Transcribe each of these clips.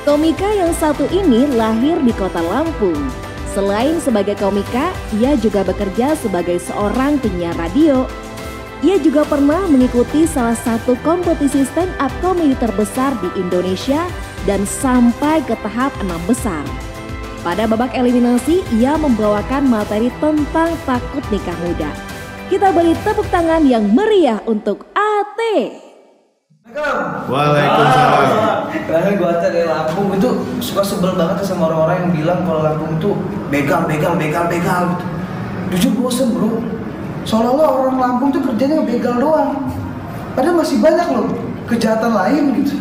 Komika yang satu ini lahir di kota Lampung. Selain sebagai komika, ia juga bekerja sebagai seorang penyiar radio. Ia juga pernah mengikuti salah satu kompetisi stand up komedi terbesar di Indonesia dan sampai ke tahap enam besar. Pada babak eliminasi, ia membawakan materi tentang takut nikah muda. Kita beri tepuk tangan yang meriah untuk AT. Waalaikumsalam. Karena gue dari Lampung itu suka sebel banget sama orang-orang yang bilang kalau Lampung itu begal, begal, begal, begal. Gitu. Jujur bosen bro. Seolah-olah orang Lampung tuh kerjanya begal doang. Padahal masih banyak loh kejahatan lain gitu.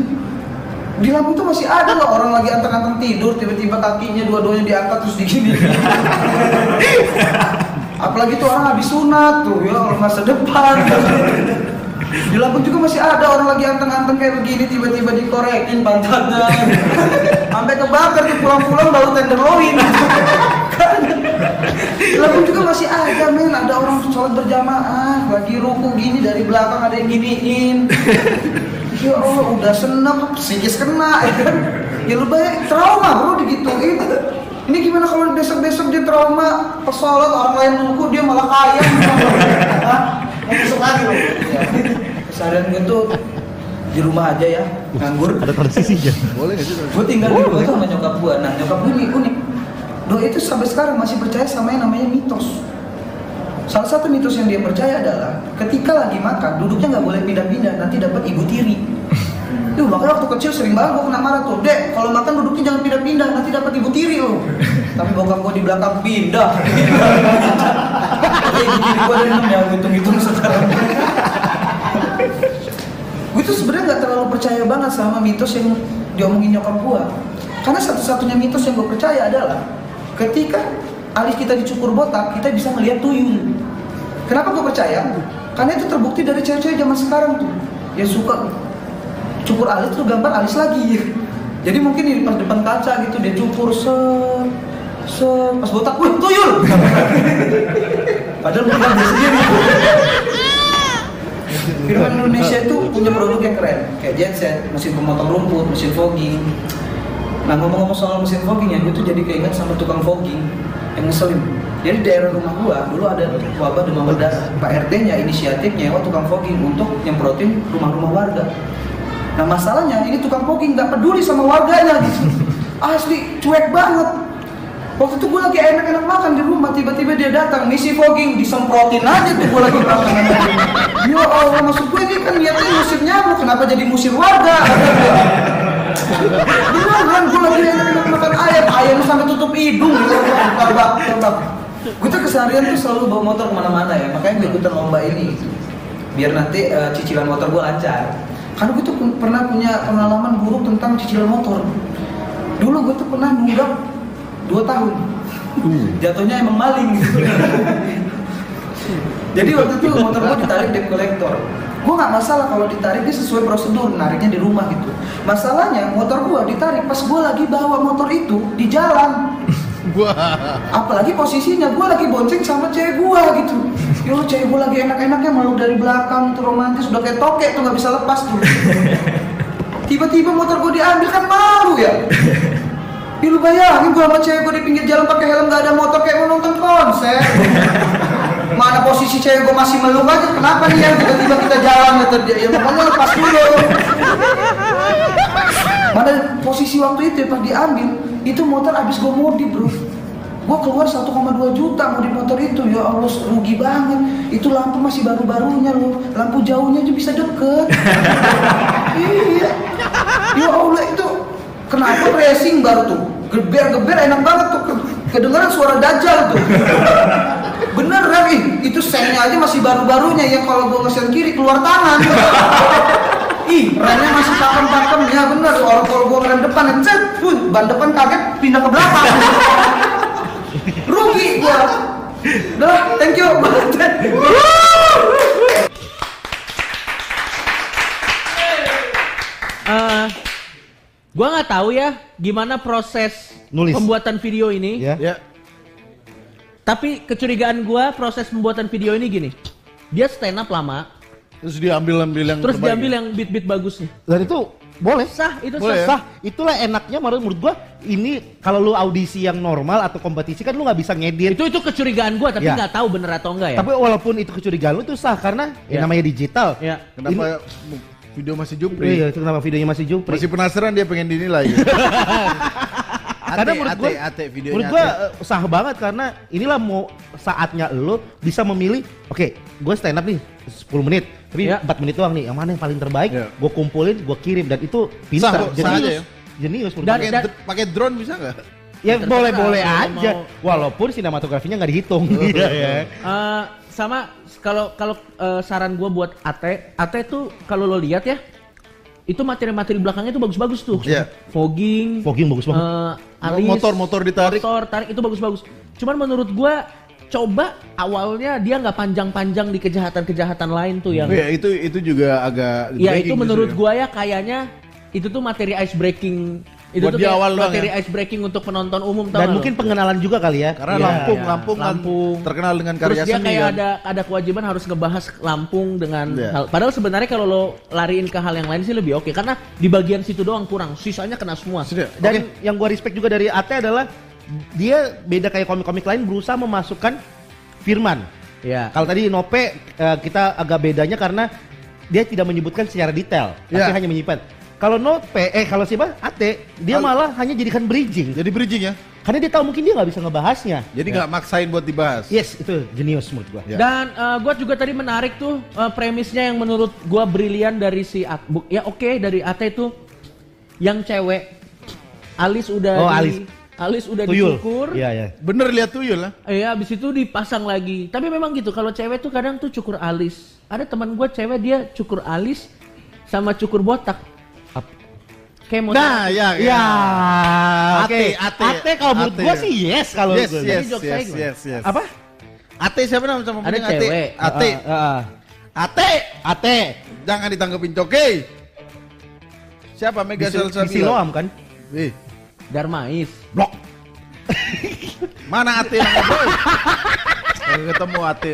Di Lampung tuh masih ada loh orang lagi anteng-anteng tidur tiba-tiba kakinya dua-duanya diangkat terus digini. Apalagi tuh orang habis sunat tuh ya orang masa depan. Di Lampung juga masih ada orang lagi anteng-anteng kayak begini tiba-tiba dikorekin pantatnya. Sampai kebakar tuh pulang-pulang baru tenderloin. Di Lampung juga masih ada men, ada orang sholat berjamaah, lagi ruku gini dari belakang ada yang giniin. Ya Allah udah seneng, psikis kena ya kan. Ya lu banyak trauma bro digituin. Ini gimana kalau besok-besok dia trauma pas sholat orang lain ruku dia malah kaya. Hah? Mau besok lagi loh. Ya. Gue tuh di rumah aja ya, nganggur. Ada transisinya. Boleh nggak sih? Gue tinggal di rumah tuh sama nyokap gue. Nah nyokap gue ini unik. Doi itu sampai sekarang masih percaya sama yang namanya mitos. Salah satu mitos yang dia percaya adalah ketika lagi makan duduknya nggak boleh pindah-pindah nanti dapat ibu tiri. Duh, makanya waktu kecil sering banget gue kena marah tuh, Dek, kalau makan duduknya jangan pindah-pindah, nanti dapat ibu tiri loh. Tapi bokap gue di belakang pindah. Kayak gini gue ada enam ya, hitung-hitung sekarang. Gue tuh sebenarnya nggak terlalu percaya banget sama mitos yang diomongin nyokap gue. Karena satu-satunya mitos yang gue percaya adalah ketika alis kita dicukur botak, kita bisa melihat tuyul. Kenapa gue percaya? Karena itu terbukti dari cewek-cewek zaman sekarang tuh. Yang suka cukur alis tuh gambar alis lagi. Jadi mungkin di pas depan kaca gitu dia cukur set set pas botak, wih tuyul. Padahal bukan dia sendiri. Firman Indonesia itu punya produk yang keren, kayak genset, mesin pemotong rumput, mesin fogging. Nah ngomong-ngomong soal mesin fogging ya, gue tuh jadi keinget sama tukang fogging yang ngeselin. Jadi di daerah rumah gua dulu ada wabah demam berdarah. Pak RT-nya inisiatif nyewa tukang fogging untuk nyemprotin rumah-rumah warga. Nah masalahnya ini tukang fogging nggak peduli sama warganya gitu. Asli cuek banget. Waktu itu gue lagi enak-enak makan di rumah, tiba-tiba dia datang, misi fogging, disemprotin aja tuh gue lagi makan. Ya Allah, maksud gue ini kan niatnya musir nyamuk, kenapa jadi musir warga? Beneran, gue lagi enak-enak makan ayam, ayam sampai tutup hidung. Terbak, terbak. Gue tuh keseharian tuh selalu bawa motor ke mana-mana ya, makanya gue ikutan lomba ini. Biar nanti eh, cicilan motor gue lancar. Karena gue tuh pernah punya pengalaman buruk tentang cicilan motor. Dulu gue tuh pernah nunggak dua tahun. Jatuhnya emang maling. Jadi waktu itu motor gue ditarik debt collector. Gue nggak masalah kalau ditarik dia sesuai prosedur, nariknya di rumah gitu. Masalahnya motor gue ditarik pas gue lagi bawa motor itu di jalan. Apalagi posisinya gue lagi bonceng sama cewek gue gitu. Yo cewek gue lagi enak-enaknya malu dari belakang tuh romantis udah kayak tokek tuh nggak bisa lepas tuh. Tiba-tiba motor gue diambil kan malu ya. Ih, lu bayangin gue sama cewek gue di pinggir jalan pakai helm gak ada motor kayak mau nonton konser. Mana posisi cewek gue masih meluk aja, kenapa nih ya tiba-tiba kita jalan gitu dia ya makanya lepas dulu. Mana posisi waktu itu ya, pas diambil, itu motor abis gue modif bro. Gue keluar 1,2 juta modif motor itu, ya Allah rugi banget. Itu lampu masih baru-barunya loh, lampu jauhnya aja bisa deket. iya. Ya Allah itu Kenapa racing baru tuh? Geber-geber enak banget tuh. Kedengeran suara dajjal tuh. Bener kan? Ih, itu sennya aja masih baru-barunya yang kalau gua ngesen kiri keluar tangan. Ih, remnya masih pakem-pakem ya bener. Orang kalau gua ngerem depan ngecet, pun ban depan kaget pindah ke belakang. Rugi gua. Udah, thank you. Eh, gua nggak tahu ya gimana proses Nulis. pembuatan video ini. Ya. Ya. Tapi kecurigaan gua proses pembuatan video ini gini. Dia stand up lama, Terus diambil ambil yang terus terbaik diambil ya? yang beat-beat bagus nih. Dan itu Boleh. Sah, itu Boleh sah. Sah, itulah enaknya menurut, menurut gua ini kalau lu audisi yang normal atau kompetisi kan lu nggak bisa ngedit. Itu itu kecurigaan gua tapi Ya. nggak tahu bener atau enggak ya. Tapi walaupun itu kecurigaan lu itu sah karena ya Ya. namanya digital. ya. Kenapa video masih jupri? iya, itu kenapa videonya masih jupri. Masih penasaran dia pengen dinilai. Karena menurut gua, ate videonya. menurut gua ate. eh, sah banget karena inilah mau saatnya lo bisa memilih. Oke, gue stand up nih 10 menit, tapi Ya. 4 menit doang nih. Yang mana yang paling terbaik? Ya. Gue kumpulin, gue kirim dan itu Sah pintar. sah aja ya. Jenius Dan- gua. pakai dan- pakai drone bisa nggak? Ya Terserah, boleh boleh kalau aja. mau- Walaupun sinematografinya nggak dihitung. Iya ya. Eh, sama kalau kalau eh, saran gua buat AT, AT tuh kalau lo lihat ya, itu materi-materi belakangnya tuh bagus-bagus tuh. Iya. Fogging, Fogging bagus banget. eh, alis, Motor-motor ditarik. motor tarik itu bagus-bagus. Cuman menurut gua coba awalnya dia nggak panjang-panjang di kejahatan-kejahatan lain tuh yang Ya itu itu juga agak Ya breaking itu menurut gua ya kayaknya itu tuh materi ice breaking itu Buat tuh di kayak awal doang materi ya? ice breaking untuk penonton umum tau Dan mungkin lo? pengenalan juga kali ya. Karena Iya, Lampung, iya. Lampung, kan Lampung. terkenal dengan Terus karya dia seni kayak kan. ada ada kewajiban harus ngebahas Lampung dengan Iya. hal. Padahal sebenarnya kalau lo lariin ke hal yang lain sih lebih oke karena di bagian situ doang kurang, sisanya kena semua. Sudah. Dan yang gua respect juga dari Ate adalah dia beda kayak komik-komik lain berusaha memasukkan firman. Ya. Kalau tadi Nope eh, kita agak bedanya karena dia tidak menyebutkan secara detail, tapi Ya. hanya menyimpan. Kalau Nope, eh kalau siapa? Ate, dia Al- malah hanya jadikan bridging. Jadi bridging ya. Karena dia tahu mungkin dia nggak bisa ngebahasnya. Jadi nggak maksain buat dibahas. Yes, itu jenius menurut gua. Ya. Dan eh, gua juga tadi menarik tuh eh, premisnya yang menurut gua brilian dari si At bu- ya oke dari Ate itu yang cewek alis udah Oh, di- alis. alis udah Tuyul. dicukur. Iya, iya. Bener lihat tuyul lah. Iya, abis itu dipasang lagi. Tapi memang gitu, kalau cewek tuh kadang tuh cukur alis. Ada teman gue cewek dia cukur alis sama cukur botak. Mau Nah, ya. Ya, Ate, oke. Ate. Ate kalau menurut Ate. gua sih yes kalau Yes, gua. yes, yes, gimana? yes, yes. Apa? Ate siapa nama sama Ada Ate? cewek. Ate. Ah, ah. Ate. Ate. Jangan ditanggepin coke. Siapa Mega Salsabila? di Siloam kan? Eh, Darmais. blok. Mana Ate namanya ketemu Ate.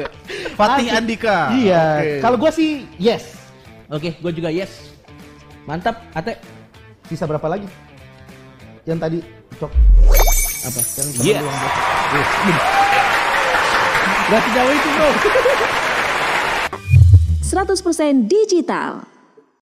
Fatih Ate. Andika. Iya. Oke. Kalau gua sih yes. Oke, gue juga yes. Mantap, Ate. Sisa berapa lagi? Yang tadi cok apa? Yang lu yang. Gak sejauh itu bro. 100% digital.